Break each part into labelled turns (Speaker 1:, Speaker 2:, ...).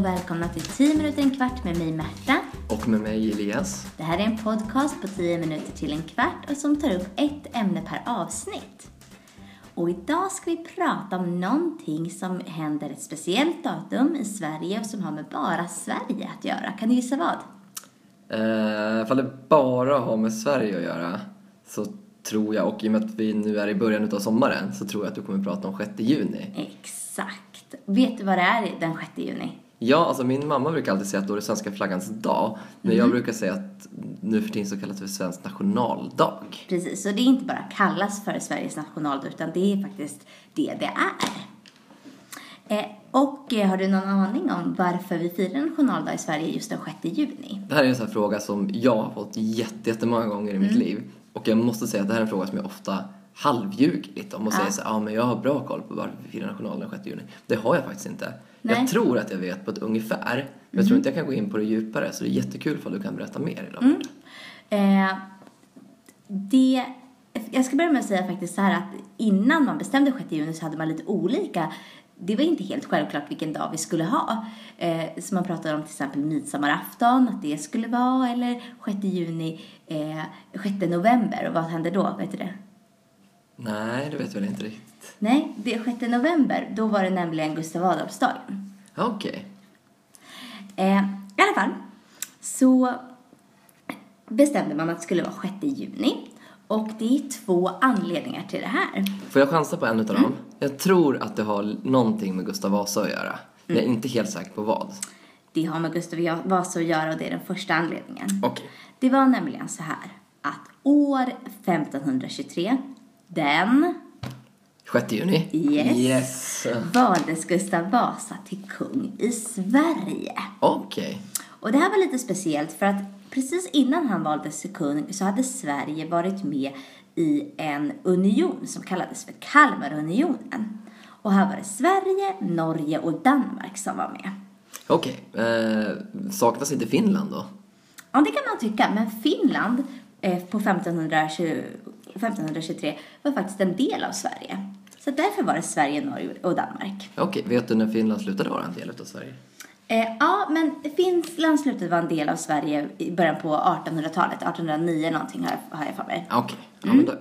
Speaker 1: och välkomna till 10 minuter en kvart med mig Märta.
Speaker 2: Och med mig Elias.
Speaker 1: Det här är en podcast på 10 minuter till en kvart och som tar upp ett ämne per avsnitt. Och idag ska vi prata om någonting som händer ett speciellt datum i Sverige och som har med bara Sverige att göra. Kan du gissa vad?
Speaker 2: Eh, ifall det bara har med Sverige att göra så tror jag, och i och med att vi nu är i början av sommaren, så tror jag att du kommer prata om 6 juni.
Speaker 1: Exakt. Vet du vad det är den 6 juni?
Speaker 2: Ja, alltså min mamma brukar alltid säga att då är det svenska flaggans dag. Men jag brukar säga att nu för tiden så kallas det för svensk nationaldag.
Speaker 1: Precis, och det är inte bara kallas för Sveriges nationaldag utan det är faktiskt det det är. Eh, och eh, har du någon aning om varför vi firar nationaldag i Sverige just den 6 juni?
Speaker 2: Det här är en sån här fråga som jag har fått jätte- jättemånga gånger i mitt liv. Och jag måste säga att det här är en fråga som jag ofta halvljuger lite om och säger så ja men jag har bra koll på varför vi firar nationaldagen den 6 juni. Det har jag faktiskt inte.
Speaker 1: Nej.
Speaker 2: Jag tror att jag vet på ett ungefär, men jag tror inte jag kan gå in på det djupare. Så det är jättekul ifall du kan berätta mer idag.
Speaker 1: Eh, det, jag ska börja med att säga faktiskt så här att innan man bestämde 6 juni så hade man lite olika det var inte helt självklart vilken dag vi skulle ha. Eh, så man pratade om till exempel midsommarafton, att det skulle vara, eller 6 juni, eh, 6 november. Och vad händer då? Vet du det?
Speaker 2: Nej, det vet jag väl inte riktigt.
Speaker 1: Nej, det är 6 november. Då var det nämligen Gustav Adolfsdagen.
Speaker 2: Okej.
Speaker 1: Eh, I alla fall så bestämde man att det skulle vara 6 juni. Och det är två anledningar till det här.
Speaker 2: Får jag chansa på en utav dem? Jag tror att det har någonting med Gustav Vasa att göra. Men jag är inte helt säker på vad.
Speaker 1: Det har med Gustav Vasa att göra och det är den första anledningen.
Speaker 2: Okej.
Speaker 1: Det var nämligen så här att år 1523, den
Speaker 2: 6 juni?
Speaker 1: Yes.
Speaker 2: Yes.
Speaker 1: valdes Gustav Vasa till kung i Sverige.
Speaker 2: Okej.
Speaker 1: Och det här var lite speciellt för att precis innan han valdes till kung så hade Sverige varit med i en union som kallades för Kalmarunionen. Och här var det Sverige, Norge och Danmark som var med.
Speaker 2: Okej. Eh, saknas inte Finland då?
Speaker 1: Ja, det kan man tycka, men Finland eh, på 1520, 1523 var faktiskt en del av Sverige. Så därför var det Sverige, Norge och Danmark.
Speaker 2: Okej, vet du när Finland slutade vara en del av Sverige?
Speaker 1: Eh, ja, men Finland slutade vara en del av Sverige i början på 1800-talet. 1809 någonting har jag, har jag för mig.
Speaker 2: Okej, ja men då.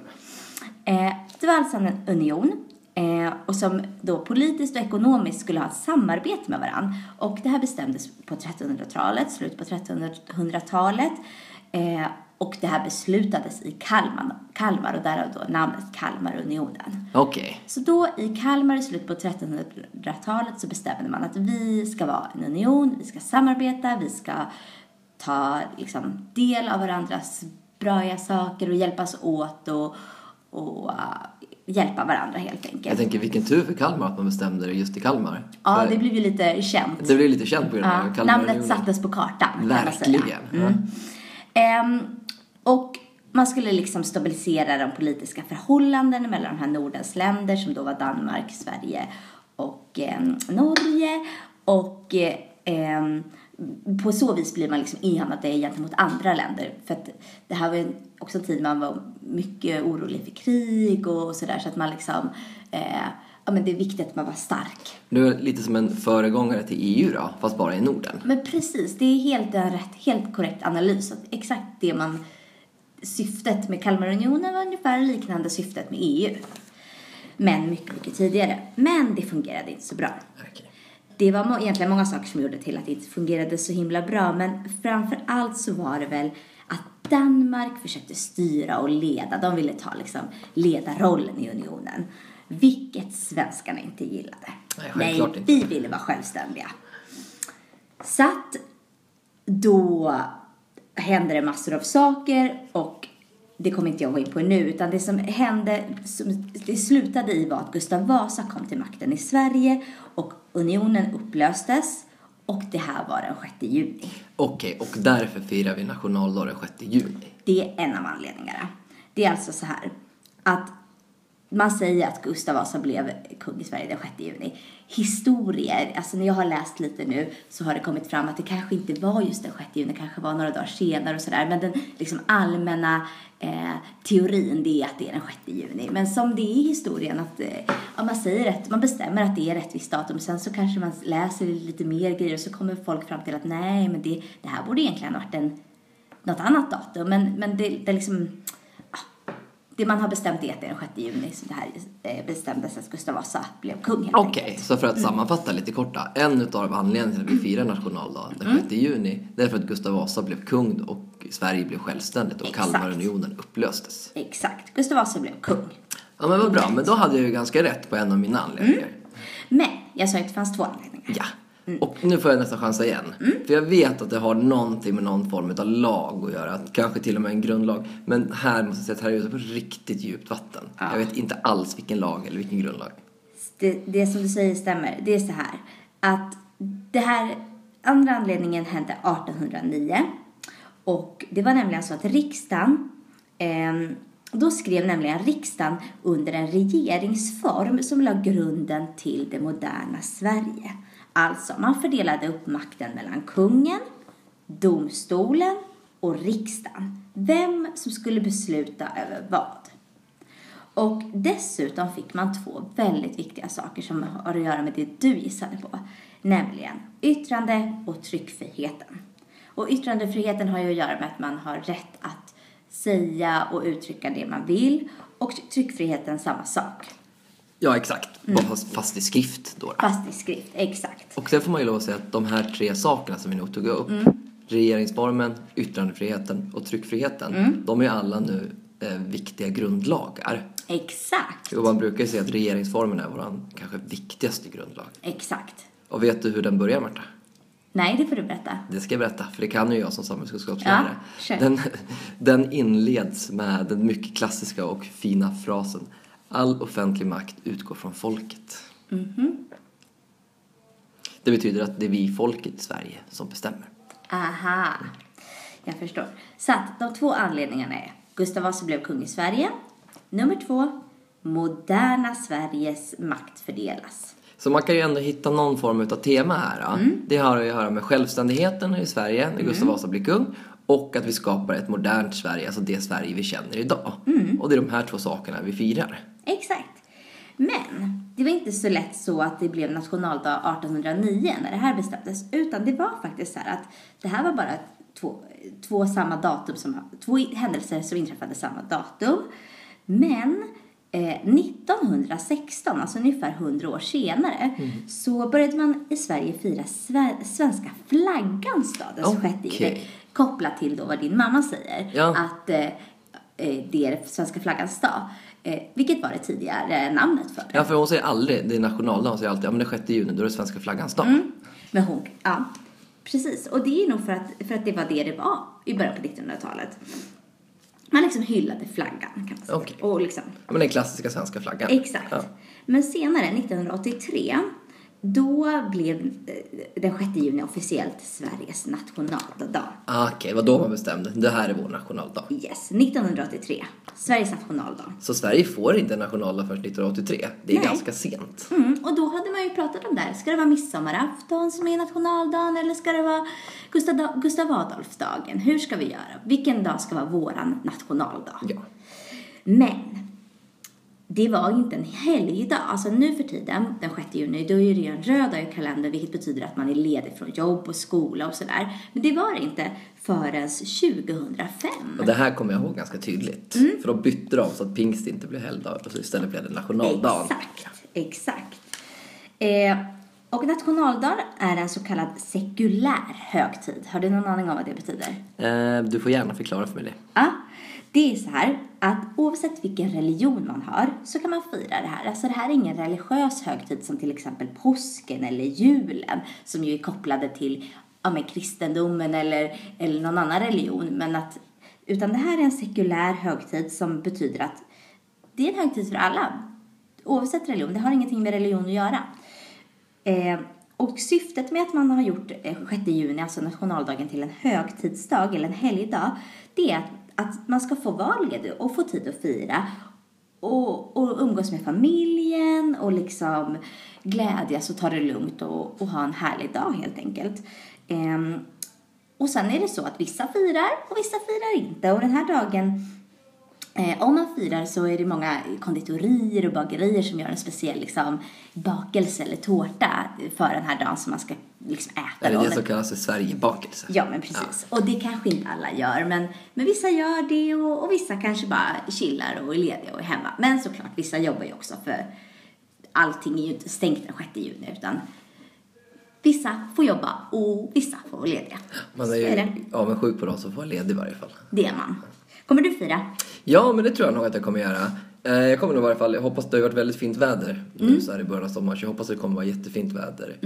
Speaker 1: Eh, det var alltså en union eh, och som då politiskt och ekonomiskt skulle ha ett samarbete med varandra. Och det här bestämdes på 1300-talet, slut på 1300-talet. Och det här beslutades i Kalmar, Kalmar och därav då namnet Kalmarunionen.
Speaker 2: Okej.
Speaker 1: Så då i Kalmar i slutet på 1300-talet så bestämde man att vi ska vara en union, vi ska samarbeta, vi ska ta liksom, del av varandras bra saker och hjälpas åt och, och uh, hjälpa varandra helt
Speaker 2: Jag
Speaker 1: enkelt.
Speaker 2: tänker vilken tur för Kalmar att man bestämde det just i Kalmar.
Speaker 1: Ja,
Speaker 2: För
Speaker 1: det blev ju lite känt.
Speaker 2: det blev lite känt på grund av
Speaker 1: Ja,
Speaker 2: Kalmarunionen.
Speaker 1: namnet sattes på kartan.
Speaker 2: Verkligen. Ja.
Speaker 1: Mm. Ehm, och man skulle liksom stabilisera de politiska förhållandena mellan de här Nordens länder som då var Danmark, Sverige och ehm, Norge. Och eh, på så vis blir man liksom enade gentemot andra länder. För att det här var också en tid man var mycket orolig för krig och sådär. Så att man liksom, eh, ja men det är viktigt att man var stark.
Speaker 2: Du är lite som en föregångare till EU då, fast bara i Norden.
Speaker 1: Men precis, det är helt en rätt, helt korrekt analys. Exakt det man, syftet med Kalmarunionen var ungefär liknande syftet med EU. Men mycket, mycket tidigare. Men det fungerade inte så bra.
Speaker 2: Okej.
Speaker 1: Det var egentligen många saker som gjorde till att det inte fungerade så himla bra. Men framför allt så var det väl att Danmark försökte styra och leda. De ville ta liksom ledarrollen i unionen. Vilket svenskarna inte gillade.
Speaker 2: Nej, inte.
Speaker 1: vi ville vara självständiga. Så att då hände det massor av saker och det kommer inte jag gå in på nu utan det som hände, som det slutade i var att Gustav Vasa kom till makten i Sverige och unionen upplöstes och det här var den 6 juni.
Speaker 2: Okej, och därför firar vi nationaldag den 6 juni.
Speaker 1: Det är en av anledningarna. Det är alltså så här att man säger att Gustav Vasa blev kung i Sverige den 6 juni. Historier, alltså när jag har läst lite nu så har det kommit fram att det kanske inte var just den 6 juni, det kanske var några dagar senare och sådär. Men den liksom allmänna eh, teorin det är att det är den 6 juni. Men som det är i historien att eh, ja, man säger att man bestämmer att det är rätt visst datum. Sen så kanske man läser lite mer grejer och så kommer folk fram till att nej, men det, det här borde egentligen ha varit en, något annat datum. Men, men det, det liksom det man har bestämt är att det är den 6 juni som det här eh, bestämdes att Gustav Vasa blev kung helt
Speaker 2: Okej,
Speaker 1: enkelt.
Speaker 2: så för att sammanfatta lite korta. En utav anledningarna till att vi firar nationaldag den 6 juni, det är för att Gustav Vasa blev kung och Sverige blev självständigt och
Speaker 1: Exakt.
Speaker 2: Kalmarunionen upplöstes.
Speaker 1: Exakt, Gustav Vasa blev kung.
Speaker 2: Ja men vad bra, men då hade jag ju ganska rätt på en av mina anledningar.
Speaker 1: Men jag sa att det fanns två anledningar.
Speaker 2: Ja. Och nu får jag nästan chansa igen. För jag vet att det har någonting med någon form av lag att göra. Kanske till och med en grundlag. Men här måste jag säga att här är ute på riktigt djupt vatten. Jag vet inte alls vilken lag eller vilken grundlag.
Speaker 1: Det, det som du säger stämmer. Det är så här att det här andra anledningen hände 1809 och det var nämligen så att riksdagen eh, då skrev nämligen riksdagen under en regeringsform som la grunden till det moderna Sverige. Alltså, man fördelade upp makten mellan kungen, domstolen och riksdagen. Vem som skulle besluta över vad. Och dessutom fick man två väldigt viktiga saker som har att göra med det du gissade på. Nämligen yttrande och tryckfriheten. Och yttrandefriheten har ju att göra med att man har rätt att säga och uttrycka det man vill. Och tryckfriheten samma sak.
Speaker 2: Ja, exakt. Bara fast, i skrift då.
Speaker 1: Fast i skrift, exakt.
Speaker 2: Och sen får man ju lov att säga att de här tre sakerna som vi nog tog upp, regeringsformen, yttrandefriheten och tryckfriheten, de är alla nu eh, viktiga grundlagar.
Speaker 1: Exakt.
Speaker 2: Och man brukar ju säga att regeringsformen är vår kanske viktigaste grundlag.
Speaker 1: Exakt.
Speaker 2: Och vet du hur den börjar, Marta?
Speaker 1: Nej, det får du berätta.
Speaker 2: Det ska jag berätta, för det kan ju jag som samhällskunskapslärare.
Speaker 1: Ja,
Speaker 2: den, den inleds med den mycket klassiska och fina frasen All offentlig makt utgår från folket. Det betyder att det är vi folket i Sverige som bestämmer.
Speaker 1: Aha, jag förstår. Så att de två anledningarna är Gustav Vasa blev kung i Sverige. Nummer två, moderna Sveriges makt fördelas.
Speaker 2: Så man kan ju ändå hitta någon form av tema här. Ja.
Speaker 1: Mm.
Speaker 2: Det har att göra med självständigheten i Sverige när Gustav Vasa blir kung och att vi skapar ett modernt Sverige, alltså det Sverige vi känner idag.
Speaker 1: Mm.
Speaker 2: Och det är de här två sakerna vi firar.
Speaker 1: Exakt. Men det var inte så lätt så att det blev nationaldag 1809 när det här bestämdes. Utan det var faktiskt så här att det här var bara två, två samma datum, som, två händelser som inträffade samma datum. Men eh, 1916, alltså ungefär 100 år senare, så började man i Sverige fira sve- svenska flaggans dag den 6 juni.
Speaker 2: Okej.
Speaker 1: Kopplat till då vad din mamma säger.
Speaker 2: Ja.
Speaker 1: Att eh, det är svenska flaggans dag. Eh, vilket var det tidigare namnet för det.
Speaker 2: Ja, för hon säger aldrig det är nationaldag, hon säger alltid ja men den 6 juni, då är det svenska flaggans dag.
Speaker 1: Mm. Men hon, ja. Precis, och det är nog för att, för att det var det det var i början på 1900-talet. Man liksom hyllade flaggan kan man säga.
Speaker 2: Okej.
Speaker 1: Och liksom,
Speaker 2: Ja, men den klassiska svenska flaggan.
Speaker 1: exakt.
Speaker 2: Ja.
Speaker 1: Men senare, 1983, då blev eh, den 6 juni officiellt Sveriges nationaldag.
Speaker 2: Ah, Okej, vad då man bestämde. Det här är vår nationaldag.
Speaker 1: Yes, 1983. Sveriges nationaldag.
Speaker 2: Så Sverige får inte en nationaldag förrän 1983. Det är
Speaker 1: Nej.
Speaker 2: ganska sent.
Speaker 1: Mm, och då hade man ju pratat om det här. Ska det vara midsommarafton som är nationaldagen eller ska det vara Gustav, Gustav Adolfsdagen? Hur ska vi göra? Vilken dag ska vara våran nationaldag?
Speaker 2: Ja.
Speaker 1: Men det var inte en helgdag. Alltså nu för tiden, den 6 juni, då är det ju en röd dag i kalendern vilket betyder att man är ledig från jobb och skola och sådär. Men det var det inte förrän 2005.
Speaker 2: Och det här kommer jag ihåg ganska tydligt.
Speaker 1: Mm.
Speaker 2: För då bytte de så att pingst inte blev helgdag och så istället blev det nationaldagen.
Speaker 1: Exakt, exakt. Eh, och nationaldag är en så kallad sekulär högtid. Har du någon aning om vad det betyder?
Speaker 2: Eh, du får gärna förklara för mig det.
Speaker 1: Ja, det är så här att oavsett vilken religion man har så kan man fira det här. Alltså det här är ingen religiös högtid som till exempel påsken eller julen som ju är kopplade till ja, men kristendomen eller, eller någon annan religion. Men att, utan det här är en sekulär högtid som betyder att det är en högtid för alla. Oavsett religion, det har ingenting med religion att göra. Eh, och syftet med att man har gjort eh, 6 juni, alltså nationaldagen, till en högtidsdag eller en helgdag, det är att, att man ska få vara ledig och få tid att fira. och, och umgås med familjen och liksom glädjas och ta det lugnt och, och ha en härlig dag helt enkelt. Ehm, och sen är det så att vissa firar och vissa firar inte. Och den här dagen, om man firar så är det många konditorier och bagerier som gör en speciell liksom, bakelse eller tårta för den här dagen som man ska liksom äta.
Speaker 2: Är det det som kallas för Sverigebakelse?
Speaker 1: Ja, men precis. Och det kanske inte alla gör, men, men vissa gör det och, och vissa kanske bara chillar och är lediga och är hemma. Men såklart, vissa jobbar ju också för allting är ju inte stängt den 6 juni utan vissa får jobba och vissa får vara lediga.
Speaker 2: Man är
Speaker 1: är
Speaker 2: ju
Speaker 1: det.
Speaker 2: avundsjuk på de som får vara ledig i varje fall.
Speaker 1: Det är man. Kommer du fira?
Speaker 2: Ja, men det tror jag nog att jag kommer göra. Eh, Jag kommer nog i varje fall, jag hoppas det har varit väldigt fint väder nu så här i början av sommaren så jag hoppas det kommer vara jättefint väder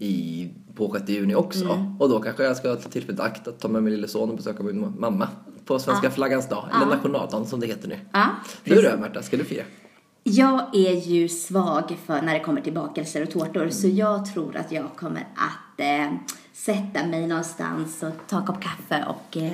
Speaker 2: i, på 6 juni också. Och då kanske jag ska ta tillfället i akt att ta med min lille son och besöka min ma- mamma på svenska flaggans dag, eller nationaldagen som det heter nu.
Speaker 1: Ja,
Speaker 2: Du då Märta, ska du fira?
Speaker 1: Jag är ju svag för när det kommer till bakelser och tårtor så jag tror att jag kommer att eh, sätta mig någonstans och ta en kopp kaffe och eh,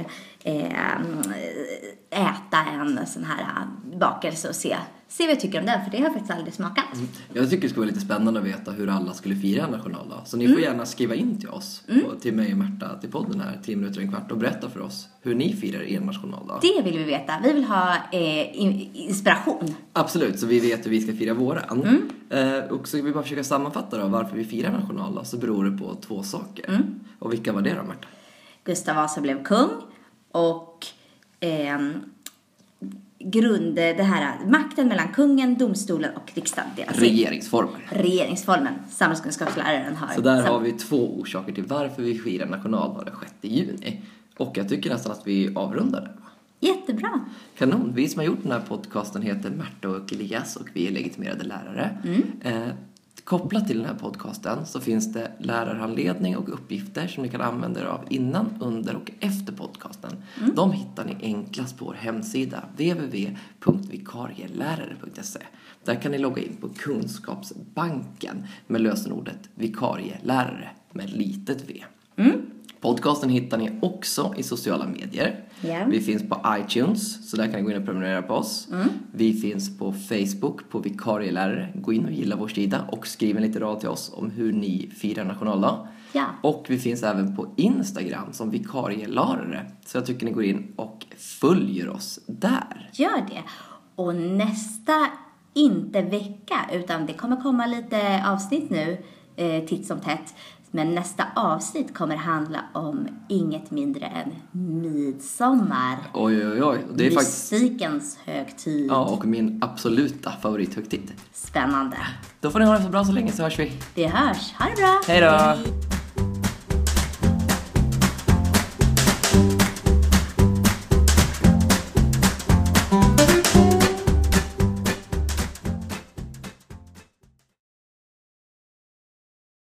Speaker 1: äta en sån här eh, bakelse och se, se vad jag tycker om den för det har jag faktiskt aldrig smakat.
Speaker 2: Jag tycker det skulle vara lite spännande att veta hur alla skulle fira en nationaldag. Så ni får gärna skriva in till oss, på, till mig och Märta, till podden här, 10 minuter och en kvart och berätta för oss hur ni firar er nationaldag.
Speaker 1: Det vill vi veta. Vi vill ha eh, in- inspiration.
Speaker 2: Absolut, så vi vet hur vi ska fira våran. Eh, och så vi bara försöka sammanfatta då varför vi firar nationaldag så beror det på två saker. Och vilka var det då Märta?
Speaker 1: Gustav Vasa blev kung och ehm, grunde det här makten mellan kungen, domstolen och riksdagen in.
Speaker 2: Regeringsformen.
Speaker 1: Regeringsformen. Samhällskunskapsläraren har.
Speaker 2: Så där har vi två orsaker till varför vi firar nationaldag den 6 juni. Och jag tycker nästan att vi avrundar där.
Speaker 1: Jättebra.
Speaker 2: Kanon! Vi som har gjort den här podcasten heter Märta och Elias och vi är legitimerade lärare. Eh, kopplat till den här podcasten så finns det lärarhandledning och uppgifter som ni kan använda er av innan, under och efter podcasten. De hittar ni enklast på vår hemsida www.vikarielärare.se. Där kan ni logga in på Kunskapsbanken med lösenordet vikarielärare med litet v. Podcasten hittar ni också i sociala medier.
Speaker 1: Ja.
Speaker 2: Vi finns på iTunes, så där kan ni gå in och prenumerera på oss. Vi finns på Facebook, på vikarielärare. Gå in och gilla vår sida och skriv en liten rad till oss om hur ni firar nationaldag.
Speaker 1: Ja.
Speaker 2: Och vi finns även på Instagram som vikarielärare. Så jag tycker ni går in och följer oss där.
Speaker 1: Gör det. Och nästa, inte vecka, utan det kommer komma lite avsnitt nu, eh, titt som tätt. Men nästa avsnitt kommer handla om inget mindre än midsommar.
Speaker 2: Oj, oj, oj. Det är faktiskt...
Speaker 1: Musikens högtid.
Speaker 2: Ja, och min absoluta favorithögtid.
Speaker 1: Spännande.
Speaker 2: Då får ni ha det så bra så länge så hörs vi.
Speaker 1: Vi hörs. Ha det bra.
Speaker 2: Hej då!